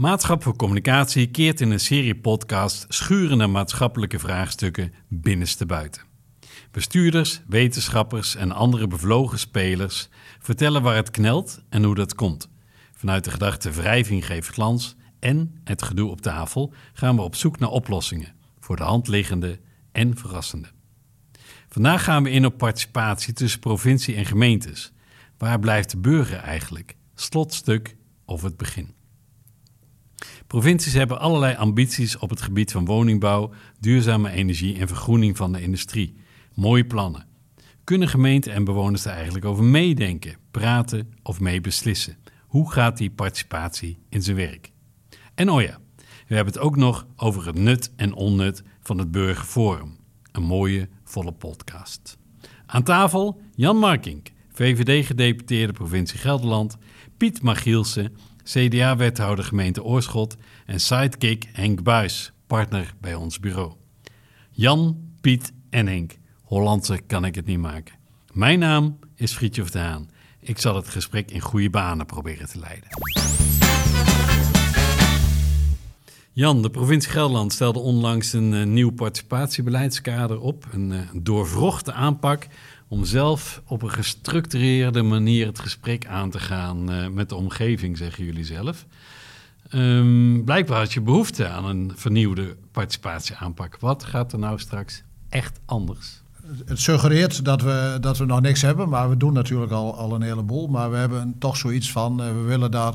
Maatschap voor Communicatie keert in een serie podcast schurende maatschappelijke vraagstukken binnenstebuiten. Bestuurders, wetenschappers en andere bevlogen spelers vertellen waar het knelt en hoe dat komt. Vanuit de gedachte wrijving geeft glans en het gedoe op tafel gaan we op zoek naar oplossingen voor de hand liggende en verrassende. Vandaag gaan we in op participatie tussen provincie en gemeentes. Waar blijft de burger eigenlijk? Slotstuk of het begin? Provincies hebben allerlei ambities op het gebied van woningbouw, duurzame energie en vergroening van de industrie. Mooie plannen. Kunnen gemeenten en bewoners er eigenlijk over meedenken, praten of mee beslissen? Hoe gaat die participatie in zijn werk? En oh ja, we hebben het ook nog over het nut en onnut van het Burgerforum. Een mooie, volle podcast. Aan tafel Jan Markink, VVD-gedeputeerde provincie Gelderland, Piet Magielsen, CDA-wethouder gemeente Oorschot en sidekick Henk Buis, partner bij ons bureau. Jan, Piet en Henk, Hollandse kan ik het niet maken. Mijn naam is Friedjof de Haan. Ik zal het gesprek in goede banen proberen te leiden. Jan, de provincie Gelderland stelde onlangs een uh, nieuw participatiebeleidskader op. Een uh, doorvrochte aanpak om zelf op een gestructureerde manier het gesprek aan te gaan uh, met de omgeving, zeggen jullie zelf. Um, blijkbaar had je behoefte aan een vernieuwde participatieaanpak. Wat gaat er nou straks echt anders? Het suggereert dat we, dat we nog niks hebben, maar we doen natuurlijk al, al een heleboel. Maar we hebben toch zoiets van, we willen daar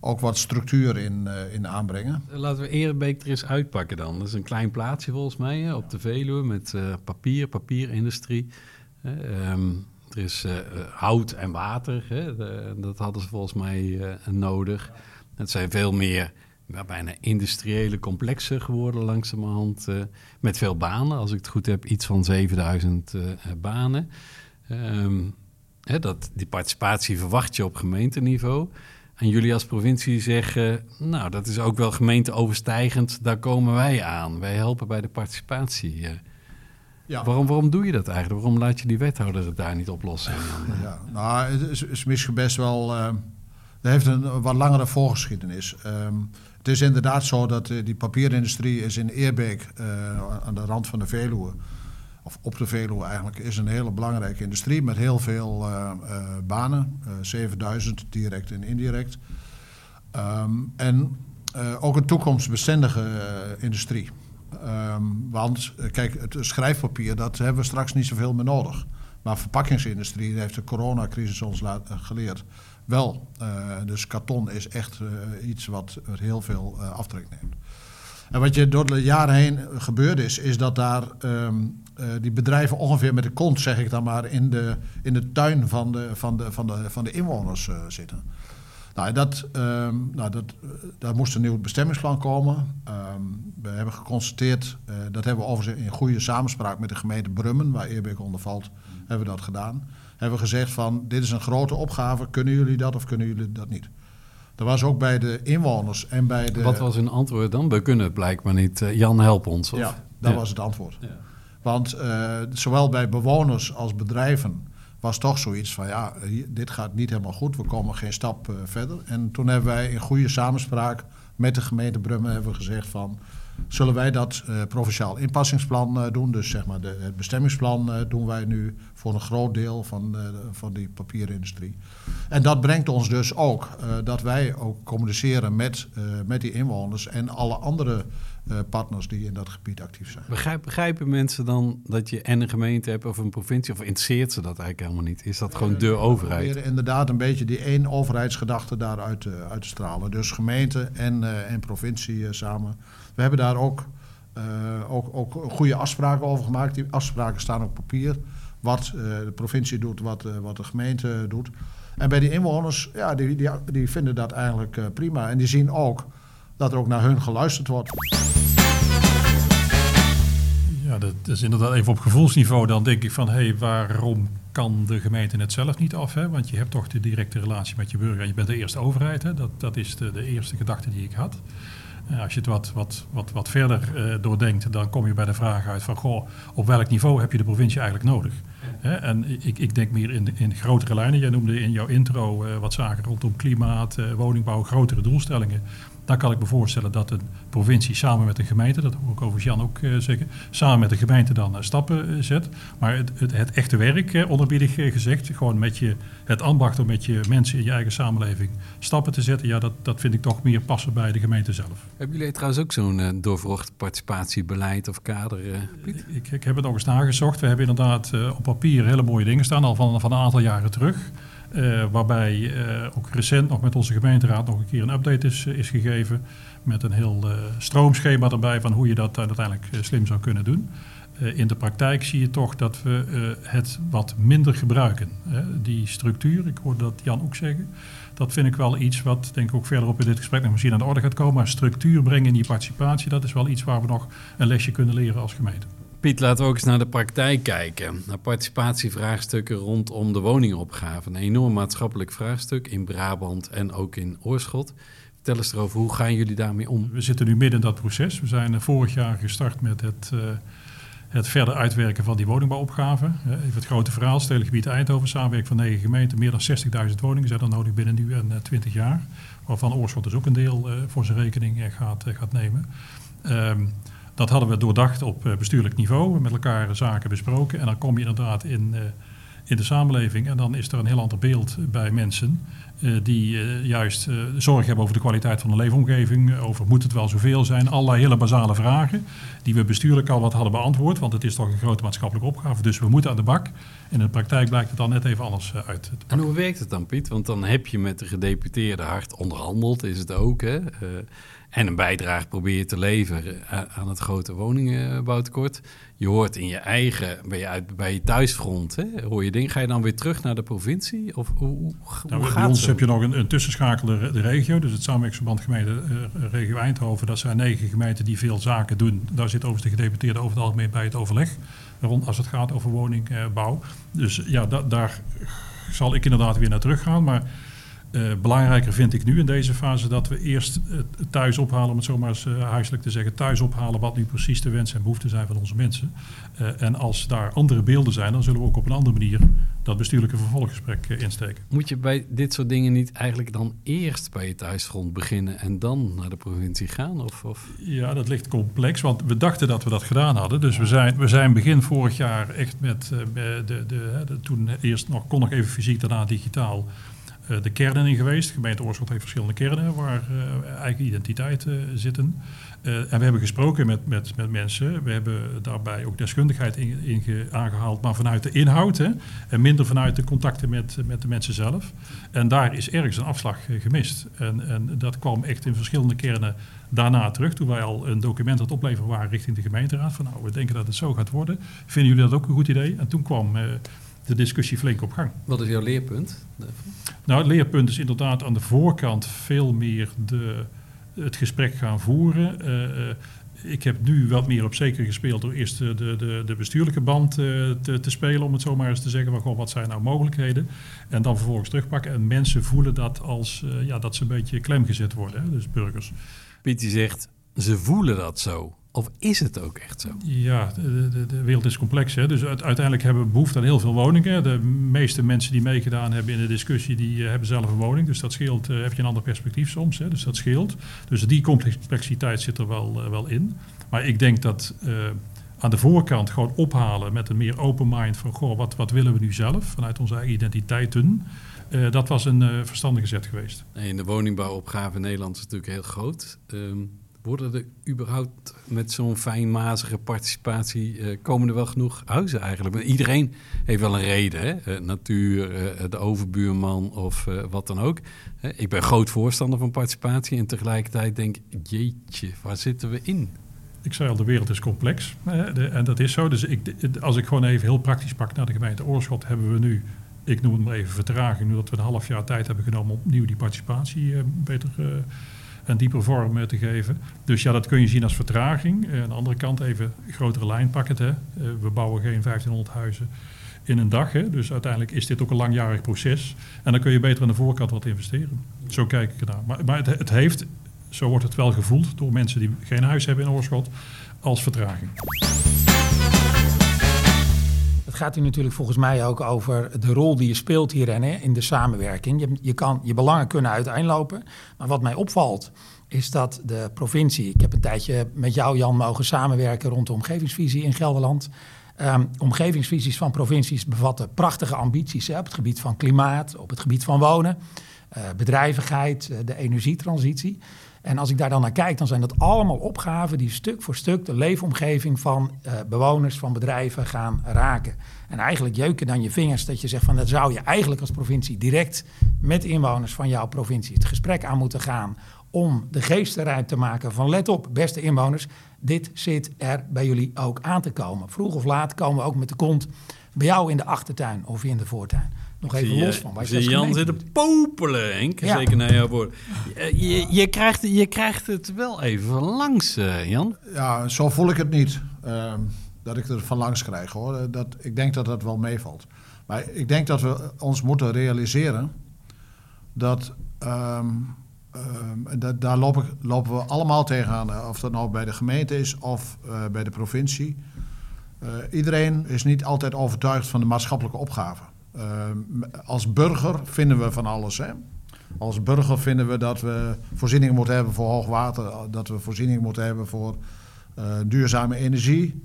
ook wat structuur in, uh, in aanbrengen. Laten we Erebeek er eens uitpakken dan. Dat is een klein plaatsje volgens mij op de Veluwe met papier, papierindustrie. Um, er is uh, hout en water, hè, dat hadden ze volgens mij nodig. Het zijn veel meer bijna industriële complexen geworden langzamerhand. met veel banen, als ik het goed heb, iets van 7000 banen. Um, hè, dat, die participatie verwacht je op gemeenteniveau. En jullie als provincie zeggen, nou, dat is ook wel gemeenteoverstijgend, daar komen wij aan. Wij helpen bij de participatie. Ja. Waarom, waarom doe je dat eigenlijk? Waarom laat je die wethouder het daar niet oplossen? Ja, nou, het is, is misschien best wel. Uh, het heeft een wat langere voorgeschiedenis. Um, het is inderdaad zo dat uh, die papierindustrie is in Eerbeek, uh, aan de rand van de Veluwe, of op de Veluwe eigenlijk, is een hele belangrijke industrie met heel veel uh, banen. Uh, 7000 direct en indirect. Um, en ook een toekomstbestendige industrie. Um, want kijk, het schrijfpapier, dat hebben we straks niet zoveel meer nodig. Maar verpakkingsindustrie, heeft de coronacrisis ons geleerd, wel. dus karton is echt iets wat heel veel aftrek neemt. En wat je door de jaren heen gebeurd is, is dat daar uh, die bedrijven ongeveer met de kont, zeg ik dan maar, in de, in de tuin van de, van de, van de, van de inwoners zitten. Nou, dat, um, nou dat, daar moest een nieuw bestemmingsplan komen. Um, we hebben geconstateerd, uh, dat hebben we overigens in goede samenspraak met de gemeente Brummen, waar Eerbeek onder valt, hebben we dat gedaan. Hebben we gezegd van, dit is een grote opgave, kunnen jullie dat of kunnen jullie dat niet? Dat was ook bij de inwoners en bij de... Wat was hun antwoord dan? We kunnen het blijkbaar niet. Uh, Jan, help ons. Of? Ja, dat ja. was het antwoord. Ja. Want uh, zowel bij bewoners als bedrijven was toch zoiets van... ja, dit gaat niet helemaal goed, we komen geen stap uh, verder. En toen hebben wij in goede samenspraak met de gemeente Brummen hebben gezegd van... zullen wij dat uh, provinciaal inpassingsplan uh, doen? Dus zeg maar de, het bestemmingsplan uh, doen wij nu voor een groot deel van, van die papierindustrie. En dat brengt ons dus ook dat wij ook communiceren met, met die inwoners... en alle andere partners die in dat gebied actief zijn. Begrijp, begrijpen mensen dan dat je en een gemeente hebt of een provincie, of interesseert ze dat eigenlijk helemaal niet? Is dat gewoon de overheid? We proberen inderdaad een beetje die één overheidsgedachte daaruit uit te stralen. Dus gemeente en, en provincie samen. We hebben daar ook, ook, ook goede afspraken over gemaakt. Die afspraken staan op papier. Wat de provincie doet, wat, wat de gemeente doet. En bij die inwoners, ja, die, die, die vinden dat eigenlijk prima. En die zien ook dat er ook naar hun geluisterd wordt. Ja, dat is inderdaad even op gevoelsniveau. Dan denk ik van, hé, hey, waarom kan de gemeente het zelf niet af? Hè? Want je hebt toch de directe relatie met je burger en je bent de eerste overheid. Hè? Dat, dat is de, de eerste gedachte die ik had. Uh, als je het wat, wat, wat, wat verder uh, doordenkt, dan kom je bij de vraag uit van, goh, op welk niveau heb je de provincie eigenlijk nodig? En ik, ik denk meer in, in grotere lijnen. Jij noemde in jouw intro uh, wat zaken rondom klimaat, woningbouw, grotere doelstellingen. Dan kan ik me voorstellen dat een provincie samen met de gemeente, dat hoor ik over Jan ook uh, zeggen, samen met de gemeente dan uh, stappen zet. Maar het, het, het echte werk, onderbiedig gezegd, gewoon met je, het ambacht om met je mensen in je eigen samenleving stappen te zetten, ja, dat, dat vind ik toch meer passen bij de gemeente zelf. Hebben jullie trouwens ook zo'n doorverwacht participatiebeleid of kader, Piet? Ik, ik, heb het nog eens nagezocht. We hebben inderdaad op papier hele mooie dingen staan, al van, van een aantal jaren terug. Uh, waarbij uh, ook recent nog met onze gemeenteraad nog een keer een update is, is gegeven. Met een heel stroomschema erbij van hoe je dat uiteindelijk slim zou kunnen doen. in de praktijk zie je toch dat we het wat minder gebruiken. die structuur, ik hoorde dat Jan ook zeggen. Dat vind ik wel iets wat denk ik ook verderop in dit gesprek nog misschien aan de orde gaat komen. Maar structuur brengen in die participatie, dat is wel iets waar we nog een lesje kunnen leren als gemeente. Piet, laten we ook eens naar de praktijk kijken. Naar participatievraagstukken rondom de woningopgave. Een enorm maatschappelijk vraagstuk in Brabant en ook in Oorschot. Vertel eens erover, hoe gaan jullie daarmee om? We zitten nu midden in dat proces. We zijn eh, vorig jaar gestart met het, uh, het verder uitwerken van die woningbouwopgave. Even het grote verhaal, Stedengebied Eindhoven, samenwerking van negen gemeenten. Meer dan 60.000 woningen zijn er nodig binnen nu en 20 jaar. Waarvan Oorschot dus ook een deel voor zijn rekening gaat, gaat nemen. Um, dat hadden we doordacht op eh, bestuurlijk niveau, met elkaar zaken besproken. En dan kom je inderdaad in, uh, in de samenleving en dan is er een heel ander beeld bij mensen. Uh, die juist zorg hebben over de kwaliteit van de leefomgeving, over moet het wel zoveel zijn. Allerlei hele basale vragen die we bestuurlijk al wat hadden beantwoord, want het is toch een grote maatschappelijke opgave. Dus we moeten aan de bak. In de praktijk blijkt het dan net even anders uit. En hoe werkt het dan, Piet? Want dan heb je met de gedeputeerde hard onderhandeld, is het ook. Hè? En een bijdrage probeer je te leveren aan het grote woningbouwtekort. Je hoort in je eigen, ben je uit, bij je thuisfront, hè, hoor je dingen. Ga je dan weer terug naar de provincie? Of hoe, hoe, nou, hoe bij ons heb je nog een, een tussenschakelde de regio, dus het samenwerkingsverband gemeente uh, regio Eindhoven. Dat zijn negen gemeenten die veel zaken doen. Daar zit overigens de gedeputeerde over het algemeen bij het overleg, rond als het gaat over woningbouw. Dus ja, da, daar zal ik inderdaad weer naar terug gaan, maar... Uh, belangrijker vind ik nu in deze fase dat we eerst uh, thuis ophalen, om het zo maar eens uh, huiselijk te zeggen, thuis ophalen wat nu precies de wensen en behoeften zijn van onze mensen. en als daar andere beelden zijn, dan zullen we ook op een andere manier dat bestuurlijke vervolggesprek insteken. Moet je bij dit soort dingen niet eigenlijk dan eerst bij je thuisgrond beginnen en dan naar de provincie gaan? Of, of? Ja, dat ligt complex, want we dachten dat we dat gedaan hadden. Dus we zijn, we zijn begin vorig jaar echt met de, de, de, toen eerst nog, kon nog even fysiek, daarna digitaal eh, de kernen in geweest. De gemeente Oorschot heeft verschillende kernen waar eh, eigen identiteiten zitten. Uh, en we hebben gesproken met, met, met mensen. We hebben daarbij ook deskundigheid in, in aangehaald, maar vanuit de inhoud. Hè, en minder vanuit de contacten met, met de mensen zelf. En daar is ergens een afslag gemist. En, en dat kwam echt in verschillende kernen daarna terug. Toen wij al een document aan het opleveren waren richting de gemeenteraad. Van nou, we denken dat het zo gaat worden. Vinden jullie dat ook een goed idee? En toen kwam de discussie flink op gang. Wat is jouw leerpunt? Nou, het leerpunt is inderdaad aan de voorkant veel meer de, het gesprek gaan voeren. Uh, ik heb nu wat meer op zeker gespeeld door eerst de, de, de bestuurlijke band uh, te, te, spelen, om het zo maar eens te zeggen. Van, goh, wat zijn nou mogelijkheden? En dan vervolgens terugpakken. En mensen voelen dat als uh, ja, dat ze een beetje klemgezet worden, hè, dus burgers. Pieter zegt, ze voelen dat zo. Of is het ook echt zo? Ja, de, de, de wereld is complex. Hè? Dus uiteindelijk hebben we behoefte aan heel veel woningen. De meeste mensen die meegedaan hebben in de discussie, die uh, hebben zelf een woning. Dus dat scheelt, uh, heb je een ander perspectief soms. Hè? Dus dat scheelt. Dus die complexiteit zit er wel, uh, wel in. Maar ik denk dat aan de voorkant gewoon ophalen met een meer open mind van... Goh, wat, wat willen we nu zelf vanuit onze eigen identiteiten... dat was een verstandige zet geweest. In de woningbouwopgave in Nederland is natuurlijk heel groot. Um, worden er überhaupt met zo'n fijnmazige participatie, uh, komen er wel genoeg huizen eigenlijk? Iedereen heeft wel een reden, hè? Uh, natuur, uh, de overbuurman of wat dan ook. ik ben groot voorstander van participatie en tegelijkertijd denk ik, jeetje, waar zitten we in? Ik zei al, de wereld is complex en dat is zo. Dus ik, als ik gewoon even heel praktisch pak naar de gemeente Oorschot, hebben we nu ik noem het maar even vertraging, nu dat we een half jaar tijd hebben genomen om opnieuw die participatie beter een dieper vorm te geven. Dus ja, dat kun je zien als vertraging. Uh, aan de andere kant even grotere lijn pakken. Uh, we bouwen geen 1500 huizen in een dag. Hè. Dus uiteindelijk is dit ook een langjarig proces. En dan kun je beter aan de voorkant wat investeren. Zo kijk ik ernaar. Maar, maar het, het heeft, zo wordt het wel gevoeld door mensen die geen huis hebben in Oorschot, als vertraging. Het gaat hier natuurlijk volgens mij ook over de rol die je speelt hierin in de samenwerking. Je, je, kan, je belangen kunnen uiteenlopen. Maar wat mij opvalt is dat de provincie... Ik heb een tijdje met jou, Jan, mogen samenwerken rond de omgevingsvisie in Gelderland. Um, omgevingsvisies van provincies bevatten prachtige ambities hè, op het gebied van klimaat, op het gebied van wonen, uh, bedrijvigheid, uh, de energietransitie. En als ik daar dan naar kijk, dan zijn dat allemaal opgaven die stuk voor stuk de leefomgeving van uh, bewoners, van bedrijven gaan raken. En eigenlijk jeuken dan je vingers dat je zegt van dat zou je eigenlijk als provincie direct met inwoners van jouw provincie het gesprek aan moeten gaan om de geesten rijp te maken van let op, beste inwoners, dit zit er bij jullie ook aan te komen. Vroeg of laat komen we ook met de kont bij jou in de achtertuin of in de voortuin. Nog even zie, los van. Waar zie Jan zitten popelen, Henk. Ja. Zeker naar jouw woord. Je, je, je, krijgt, je krijgt het wel even langs, uh, Jan. Ja, zo voel ik het niet. Uh, dat ik er van langs krijg, hoor. Dat, ik denk dat dat wel meevalt. Maar ik denk dat we ons moeten realiseren... dat... Um, uh, da daar lopen, lopen, we allemaal tegenaan. Of dat nou bij de gemeente is of uh, bij de provincie. Uh, iedereen is niet altijd overtuigd van de maatschappelijke opgave. Als burger vinden we van alles. Hè? Als burger vinden we dat we voorzieningen moeten hebben voor hoogwater. Dat we voorzieningen moeten hebben voor duurzame energie.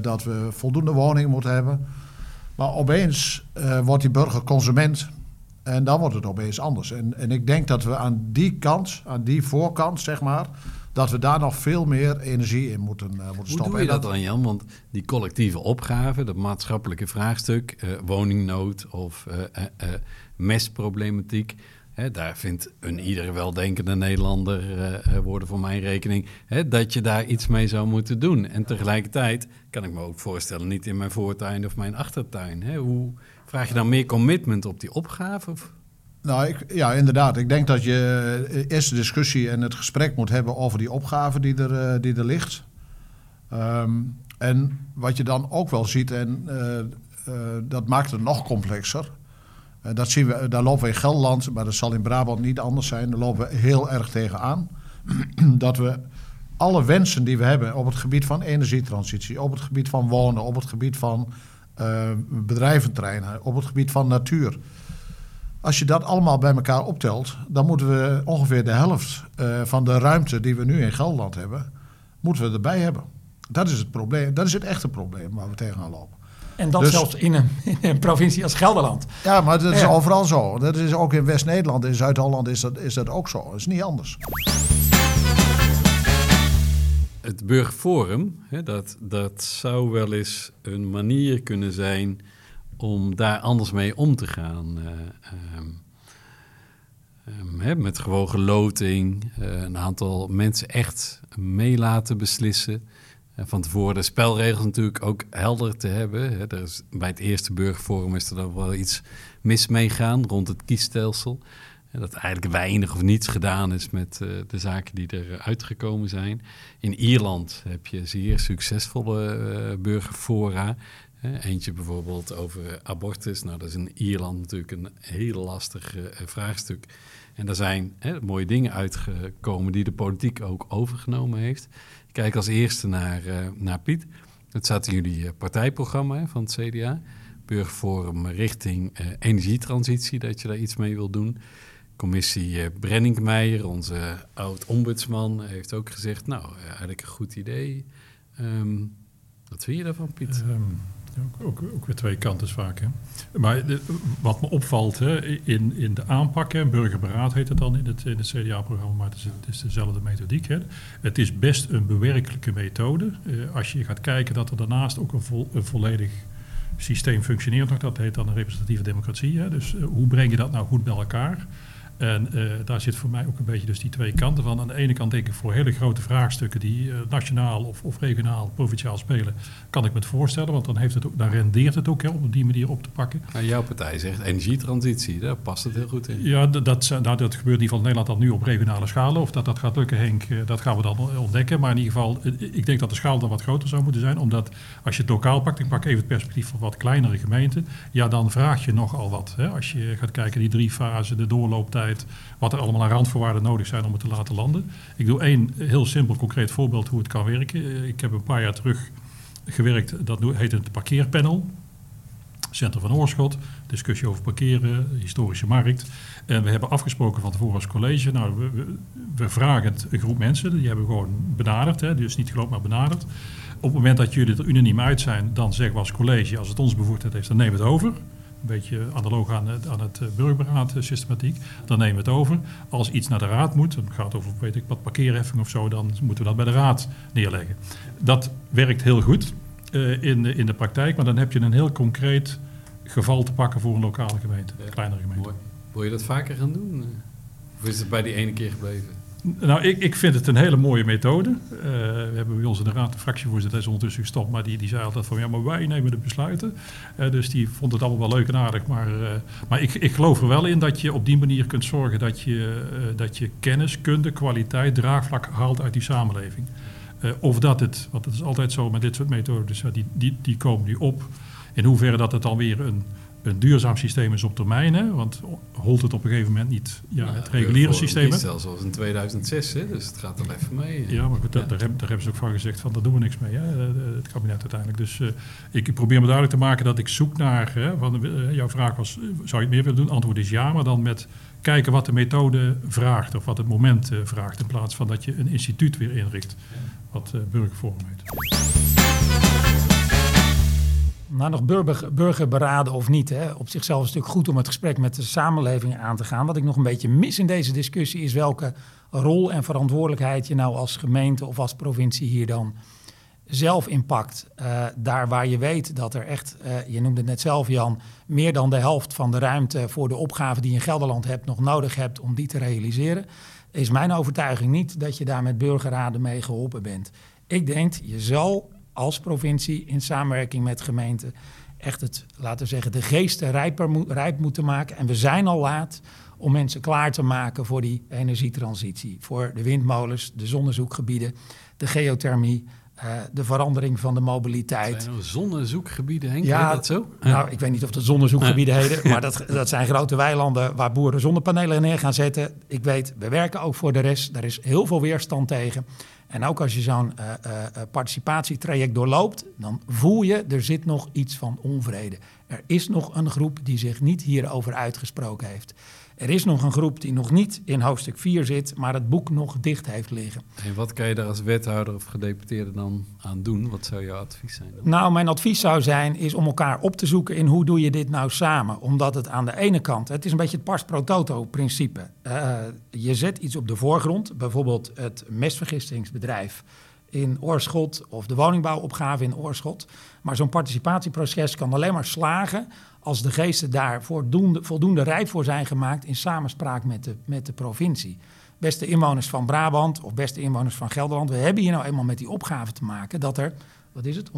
dat we voldoende woningen moeten hebben. Maar opeens wordt die burger consument en dan wordt het opeens anders. En, en ik denk dat we aan die kant, aan die voorkant, zeg maar, dat we daar nog veel meer energie in moeten, uh, moeten stoppen. Hoe doe je dat dan, Jan? Want die collectieve opgave, dat maatschappelijke vraagstuk, uh, woningnood of uh, mestproblematiek, daar vindt een ieder weldenkende Nederlander, woorden voor mijn rekening, dat je daar iets mee zou moeten doen. En tegelijkertijd kan ik me ook voorstellen, niet in mijn voortuin of mijn achtertuin. Hoe Vraag je dan meer commitment op die opgave? Of? Nou, ja, inderdaad. Ik denk dat je eerst de discussie en het gesprek moet hebben over die opgave die er, uh, die er ligt. Um, en wat je dan ook wel ziet, en uh, dat maakt het nog complexer. dat zien we, daar lopen we in Gelderland, maar dat zal in Brabant niet anders zijn. Daar lopen we heel erg tegenaan. dat we alle wensen die we hebben op het gebied van energietransitie, op het gebied van wonen, op het gebied van bedrijventerreinen, op het gebied van natuur. Als je dat allemaal bij elkaar optelt, dan moeten we ongeveer de helft uh, van de ruimte die we nu in Gelderland hebben, moeten we erbij hebben. Dat is het probleem. Dat is het echte probleem waar we tegenaan lopen. En dat dus, zelfs in een, in een, provincie als Gelderland. Ja, maar dat is ja. overal zo. Dat is ook in West-Nederland, in Zuid-Holland is dat, is dat ook zo. Dat is niet anders het Burgerforum, hè, dat, dat zou wel eens een manier kunnen zijn om daar anders mee om te gaan. Um, um, hè, met gewogen loting, uh, een aantal mensen echt mee laten beslissen. Uh, van tevoren de spelregels natuurlijk ook helder te hebben. Hè. Is, bij het eerste Burgerforum is er dan wel iets mis meegaan rond het kiesstelsel dat eigenlijk weinig of niets gedaan is met uh, de zaken die er uitgekomen zijn. In Ierland heb je zeer succesvolle burgerfora. Eentje bijvoorbeeld over abortus. Nou, dat is in Ierland natuurlijk een heel lastig vraagstuk. En daar zijn mooie dingen uitgekomen die de politiek ook overgenomen heeft. Ik kijk als eerste naar, naar Piet. Het staat in jullie partijprogramma van het CDA. Burgerforum richting energietransitie, dat je daar iets mee wil doen. Commissie uh, Brenningmeijer, onze oud-ombudsman, heeft ook gezegd... nou, eigenlijk een goed idee. Um, wat vind je daarvan, Piet? Um, ook, weer twee kanten vaak. Hè? Maar de, wat me opvalt hè, in, in de aanpak, hè, burgerberaad heet het dan in het, in het CDA-programma, maar het is, het is, dezelfde methodiek. Hè. Het is best een bewerkelijke methode. Uh, als je gaat kijken dat er daarnaast ook een, een volledig systeem functioneert dat heet dan een representatieve democratie. Hè. Dus uh, hoe breng je dat nou goed bij elkaar? En uh, daar zit voor mij ook een beetje dus die twee kanten van. Aan de ene kant denk ik voor hele grote vraagstukken die uh, nationaal of, of, regionaal, provinciaal spelen, kan ik me het voorstellen. Want dan, heeft het ook, dan rendeert het ook hè, om op die manier op te pakken. Nou, jouw partij zegt energietransitie, daar past het heel goed in. Ja, dat, dat, nou, dat gebeurt in ieder geval in Nederland dan nu op regionale schalen. Of dat dat gaat lukken, Henk, uh, dat gaan we dan ontdekken. Maar in ieder geval, ik denk dat de schaal dan wat groter zou moeten zijn. Omdat als je het lokaal pakt, ik pak even het perspectief van wat kleinere gemeenten. Ja, dan vraag je nogal wat. Hè. Als je gaat kijken, die drie fasen, de doorlooptijd wat er allemaal aan randvoorwaarden nodig zijn om het te laten landen. Ik doe één heel simpel concreet voorbeeld hoe het kan werken. Ik heb een paar jaar terug gewerkt, dat heet het parkeerpanel. Centrum van Oorschot, discussie over parkeren, historische markt. En we hebben afgesproken van tevoren als college, nou, we, we, vragen het een groep mensen, die hebben gewoon benaderd, hè, dus niet geloofd, maar benaderd. Op het moment dat jullie er unaniem uit zijn, dan zeggen we als college, als het ons bevoegdheid heeft, dan nemen we het over. Een beetje analoog aan het, aan het burgerberaad systematiek. Dan nemen we het over. Als iets naar de raad moet, dan gaat het over weet ik, wat parkeerheffing of zo, dan moeten we dat bij de raad neerleggen. Dat werkt heel goed uh, in, de, in de praktijk, maar dan heb je een heel concreet geval te pakken voor een lokale gemeente, een kleinere gemeente. Wil je dat vaker gaan doen? Of is het bij die ene keer gebleven? Nou, ik, ik vind het een hele mooie methode. Uh, we hebben bij ons in de raad een fractievoorzitter, is ondertussen gestopt, maar die, die zei altijd van ja, maar wij nemen de besluiten. Uh, dus die vond het allemaal wel leuk en aardig. Maar, uh, maar ik, ik geloof er wel in dat je op die manier kunt zorgen dat je, dat je kennis, kunde, kwaliteit, draagvlak haalt uit die samenleving. of dat het, want het is altijd zo met dit soort methoden, dus die, die, die komen nu op. In hoeverre dat het dan weer een een duurzaam systeem is op termijn. Hè? Want holt het op een gegeven moment niet ja, nou, het reguliere systeem. Het zelfs zoals in 2006, hè? dus het gaat er even mee. Ja, maar goed, daar, daar, hebben, daar, hebben ze ook van gezegd van daar doen we niks mee, hè? het kabinet uiteindelijk. Dus uh, ik probeer me duidelijk te maken dat ik zoek naar, hè, van, uh, jouw vraag was, zou je het meer willen doen? Antwoord is ja, maar dan met kijken wat de methode vraagt of wat het moment uh, vraagt. In plaats van dat je een instituut weer inricht, wat burgerforum heet. Nou, nog burger, burgerberaden of niet. Hè. Op zichzelf is het natuurlijk goed om het gesprek met de samenleving aan te gaan. Wat ik nog een beetje mis in deze discussie is welke rol en verantwoordelijkheid je nou als gemeente of als provincie hier dan zelf inpakt. Uh, daar waar je weet dat er echt, uh, je noemde het net zelf Jan, meer dan de helft van de ruimte voor de opgave die je in Gelderland hebt nog nodig hebt om die te realiseren, is mijn overtuiging niet dat je daar met burgerraden mee geholpen bent. Ik denk, je zal als provincie in samenwerking met gemeenten echt het, laten we zeggen, de geesten rijper rijp moeten maken. En we zijn al laat om mensen klaar te maken voor die energietransitie. Voor de windmolens, de zonnezoekgebieden, de geothermie, uh, de verandering van de mobiliteit. Zijn zonnezoekgebieden, Henk? Ja, dat zo? Nou, ik weet niet of het zonnezoekgebieden ja. heten, maar dat, dat zijn grote weilanden waar boeren zonnepanelen neer gaan zetten. Ik weet, we werken ook voor de rest. Daar is heel veel weerstand tegen. En ook als je zo'n uh, uh, participatietraject doorloopt, dan voel je, er zit nog iets van onvrede. Er is nog een groep die zich niet hierover uitgesproken heeft. Er is nog een groep die nog niet in hoofdstuk 4 zit, maar het boek nog dicht heeft liggen. En wat kan je daar als wethouder of gedeputeerde dan aan doen? Wat zou jouw advies zijn? Dan? Nou, mijn advies zou zijn is om elkaar op te zoeken in hoe doe je dit nou samen. Omdat het aan de ene kant, het is een beetje het pas pro toto principe. Uh, je zet iets op de voorgrond, bijvoorbeeld het mestvergistingsbedrijf in Oorschot of de woningbouwopgave in Oorschot. Maar zo'n participatieproces kan alleen maar slagen als de geesten daar voldoende, voldoende rijp voor zijn gemaakt in samenspraak met de, met de provincie. Beste inwoners van Brabant of beste inwoners van Gelderland, we hebben hier nou eenmaal met die opgave te maken dat er wat is het,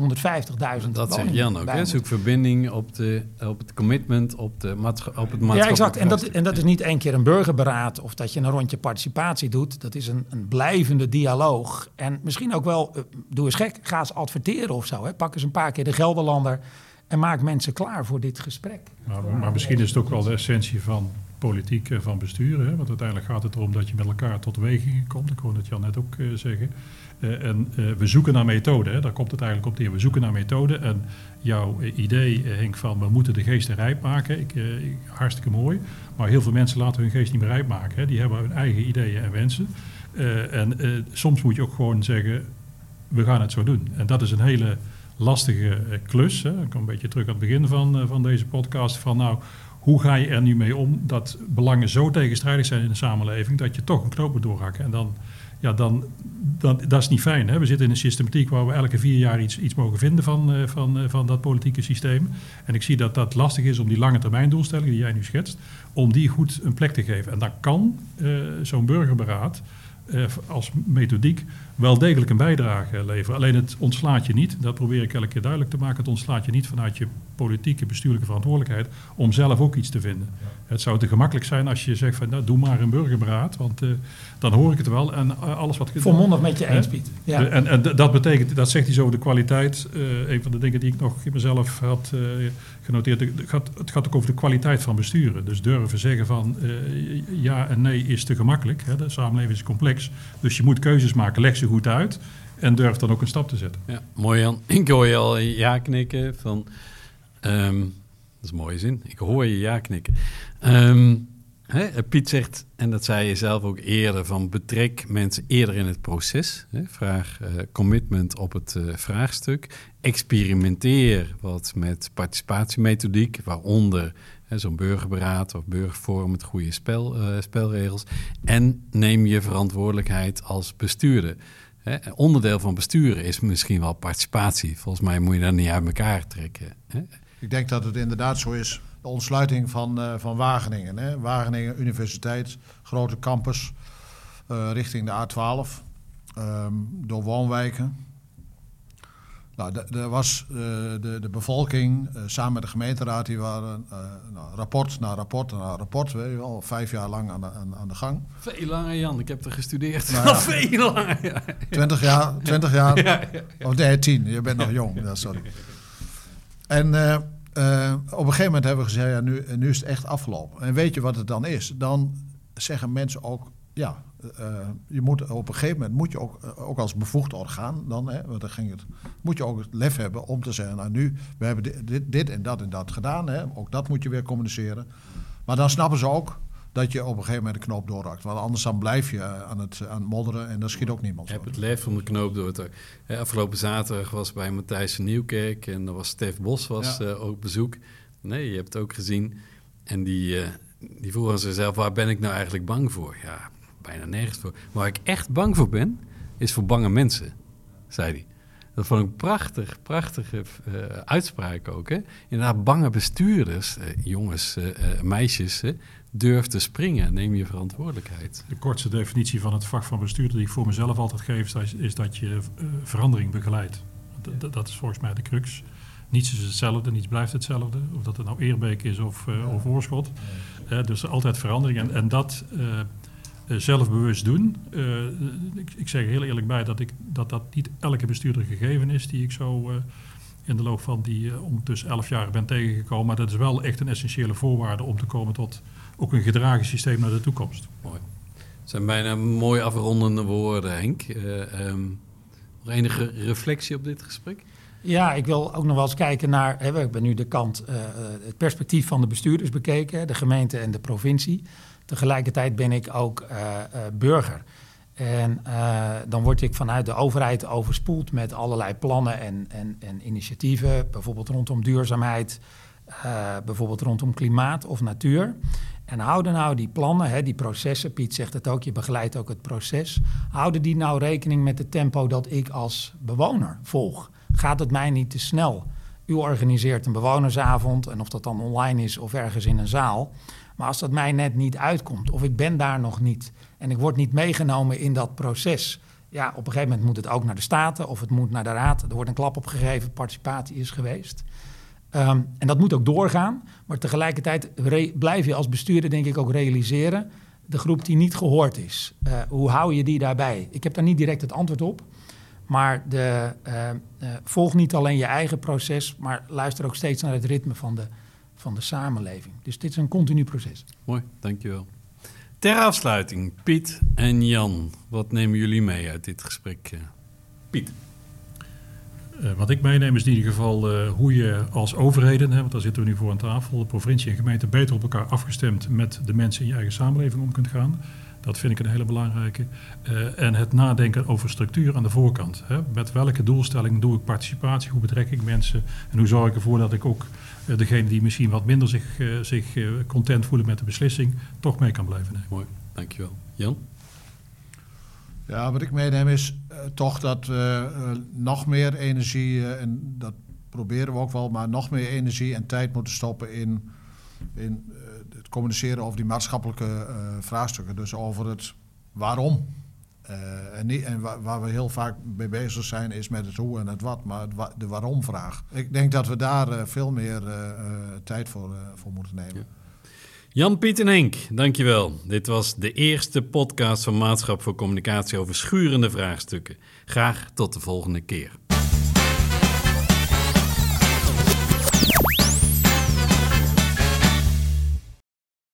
150.000 Dat zegt Jan ook, hè? zoek verbinding op, de, op het commitment, op, de, op het maatschappelijk Ja, exact. En dat, en dat is niet één keer een burgerberaad of dat je een rondje participatie doet. Dat is een, een blijvende dialoog. En misschien ook wel, uh, doe eens gek, ga eens adverteren of zo. Hè? Pak eens een paar keer de Gelderlander en maak mensen klaar voor dit gesprek. Maar, maar misschien is het ook wel de essentie van politiek en van bestuur. Hè? Want uiteindelijk gaat het erom dat je met elkaar tot wegingen komt. Ik hoorde het Jan net ook uh, zeggen. Uh, en we zoeken naar methoden. Daar komt het eigenlijk op neer. We zoeken naar methoden. En jouw idee, Henk, van we moeten de geesten rijp maken. Ik, hartstikke mooi. Maar heel veel mensen laten hun geest niet meer rijp maken. Hè? Die hebben hun eigen ideeën en wensen. en soms moet je ook gewoon zeggen, we gaan het zo doen. En dat is een hele lastige klus. Hè? Ik kom een beetje terug aan het begin van, van deze podcast. Van nou, hoe ga je er nu mee om dat belangen zo tegenstrijdig zijn in de samenleving dat je toch een knoop moet doorhakken? En dan, ja, dan, dan, dat is niet fijn. Hè? We zitten in een systematiek waar we elke vier jaar iets, iets mogen vinden van, uh, van, uh, van dat politieke systeem. En ik zie dat dat lastig is om die lange termijn doelstellingen die jij nu schetst, om die goed een plek te geven. En dan kan uh, zo'n burgerberaad als methodiek wel degelijk een bijdrage leveren. Alleen het ontslaat je niet, dat probeer ik elke keer duidelijk te maken, het ontslaat je niet vanuit je politieke, bestuurlijke verantwoordelijkheid om zelf ook iets te vinden. Het zou te gemakkelijk zijn als je zegt van nou, doe maar een burgerberaad, want uh, dan hoor ik het wel en uh, alles wat... Volmondig met je eens, Piet. Ja. En, en dat betekent, dat zegt zo over de kwaliteit. Uh, een van de dingen die ik nog in mezelf had genoteerd, het gaat, het gaat ook over de kwaliteit van besturen. Dus durven zeggen van ja en nee is te gemakkelijk. Hè. De samenleving is complex, dus je moet keuzes maken, leg ze goed uit en durf dan ook een stap te zetten. Ja, mooi Jan. Ik hoor je al ja knikken van... Um, Dat is een mooie zin. Ik hoor je ja knikken. Ehm, hè, Piet zegt, en dat zei je zelf ook eerder, van betrek mensen eerder in het proces. Hè, vraag uh, commitment op het uh, vraagstuk. Experimenteer wat met participatiemethodiek, waaronder zo'n burgerberaad of burgerforum met goede spel, uh, spelregels. En neem je verantwoordelijkheid als bestuurder. Hè, onderdeel van besturen is misschien wel participatie. Volgens mij moet je dat niet uit elkaar trekken. Ik denk dat het inderdaad zo is. De ontsluiting van, uh, van Wageningen. Hè? Wageningen Universiteit, grote campus uh, richting de A12. Um, door woonwijken. Nou, er was uh, de, de bevolking samen met de gemeenteraad, die waren nou, rapport na rapport na rapport, weet je wel, vijf jaar lang aan de, aan, aan de gang. Veel langer, Jan, ik heb er gestudeerd. Nou, ja, Veel langer. Ja. Twintig jaar, twintig jaar. Ja, ja. Oh nee, tien, je bent nog jong, ja, sorry. En op een gegeven moment hebben we gezegd, ja, nu, nu is het echt afgelopen. En weet je wat het dan is? Dan zeggen mensen ook, ja, uh, je moet op een gegeven moment moet je ook, ook als bevoegd orgaan, dan, hè, want dan ging het, moet je ook het lef hebben om te zeggen, nou nu, we hebben dit, dit, dit en dat en dat gedaan, hè, ook dat moet je weer communiceren. Maar dan snappen ze ook dat je op een gegeven moment de knoop doorrakt. Want anders dan blijf je aan het, aan het modderen en dan schiet ook niemand. Ik heb het lef om de knoop door te... afgelopen zaterdag was bij Matthijs Nieuwkerk en er was Stef Bos was ja. uh, ook bezoek. Nee, je hebt het ook gezien. En die, uh, die vroegen zichzelf, waar ben ik nou eigenlijk bang voor? Ja, bijna nergens voor. Waar ik echt bang voor ben, is voor bange mensen, zei hij. Dat vond ik prachtig, prachtige uh, uitspraak ook. Hè? Inderdaad, bange bestuurders, jongens, meisjes durf te springen. Neem je verantwoordelijkheid. De kortste definitie van het vak van bestuurder die ik voor mezelf altijd geef, is dat je uh, verandering begeleidt. Dat, dat is volgens mij de crux. Niets is hetzelfde, niets blijft hetzelfde. Of dat het nou Eerbeek is of, uh, of Oorschot. Uh, dus altijd verandering. En, en dat zelfbewust doen. Ik, ik, zeg heel eerlijk bij dat, ik, dat dat niet elke bestuurder gegeven is die ik zo in de loop van die ondertussen elf jaar ben tegengekomen. Maar dat is wel echt een essentiële voorwaarde om te komen tot ook een gedragen systeem naar de toekomst. Mooi. Het zijn bijna mooi afrondende woorden, Henk. Uh, um, nog enige reflectie op dit gesprek? Ja, ik wil ook nog wel eens kijken naar. Hè, we hebben nu de kant, uh, het perspectief van de bestuurders bekeken, de gemeente en de provincie. Tegelijkertijd ben ik ook uh, burger. En dan word ik vanuit de overheid overspoeld met allerlei plannen en, en, en initiatieven, bijvoorbeeld rondom duurzaamheid, bijvoorbeeld rondom klimaat of natuur. En houden nou die plannen, hè, die processen, Piet zegt het ook, je begeleidt ook het proces. Houden die nou rekening met het tempo dat ik als bewoner volg? Gaat het mij niet te snel? U organiseert een bewonersavond, en of dat dan online is of ergens in een zaal. Maar als dat mij net niet uitkomt, of ik ben daar nog niet en ik word niet meegenomen in dat proces. Ja, op een gegeven moment moet het ook naar de Staten of het moet naar de Raad. Er wordt een klap opgegeven, participatie is geweest. Um, en dat moet ook doorgaan, maar tegelijkertijd blijf je als bestuurder denk ik ook realiseren... de groep die niet gehoord is, uh, hoe hou je die daarbij? Ik heb daar niet direct het antwoord op, maar de, uh, uh, volg niet alleen je eigen proces... maar luister ook steeds naar het ritme van de, van de samenleving. Dus dit is een continu proces. Mooi, dankjewel. Ter afsluiting, Piet en Jan, wat nemen jullie mee uit dit gesprek? Piet. Uh, wat ik meeneem is in ieder geval uh, hoe je als overheden, hè, want daar zitten we nu voor aan tafel, de provincie en gemeente beter op elkaar afgestemd met de mensen in je eigen samenleving om kunt gaan. Dat vind ik een hele belangrijke. Uh, en het nadenken over structuur aan de voorkant. Hè. Met welke doelstelling doe ik participatie? Hoe betrek ik mensen? En hoe zorg ik ervoor dat ik ook degene die misschien wat minder zich, zich content voelen met de beslissing, toch mee kan blijven nemen. Mooi, dankjewel. Jan? Ja, wat ik meeneem is uh, toch dat we uh, nog meer energie, uh, en dat proberen we ook wel, maar nog meer energie en tijd moeten stoppen in, in communiceren over die maatschappelijke vraagstukken. Dus over het waarom. en niet, en waar, we heel vaak mee bezig zijn is met het hoe en het wat, maar de waarom-vraag. Ik denk dat we daar veel meer tijd voor, voor moeten nemen. Ja. Jan, Piet en Henk, dankjewel. Dit was de eerste podcast van Maatschap voor Communicatie over schurende vraagstukken. Graag tot de volgende keer.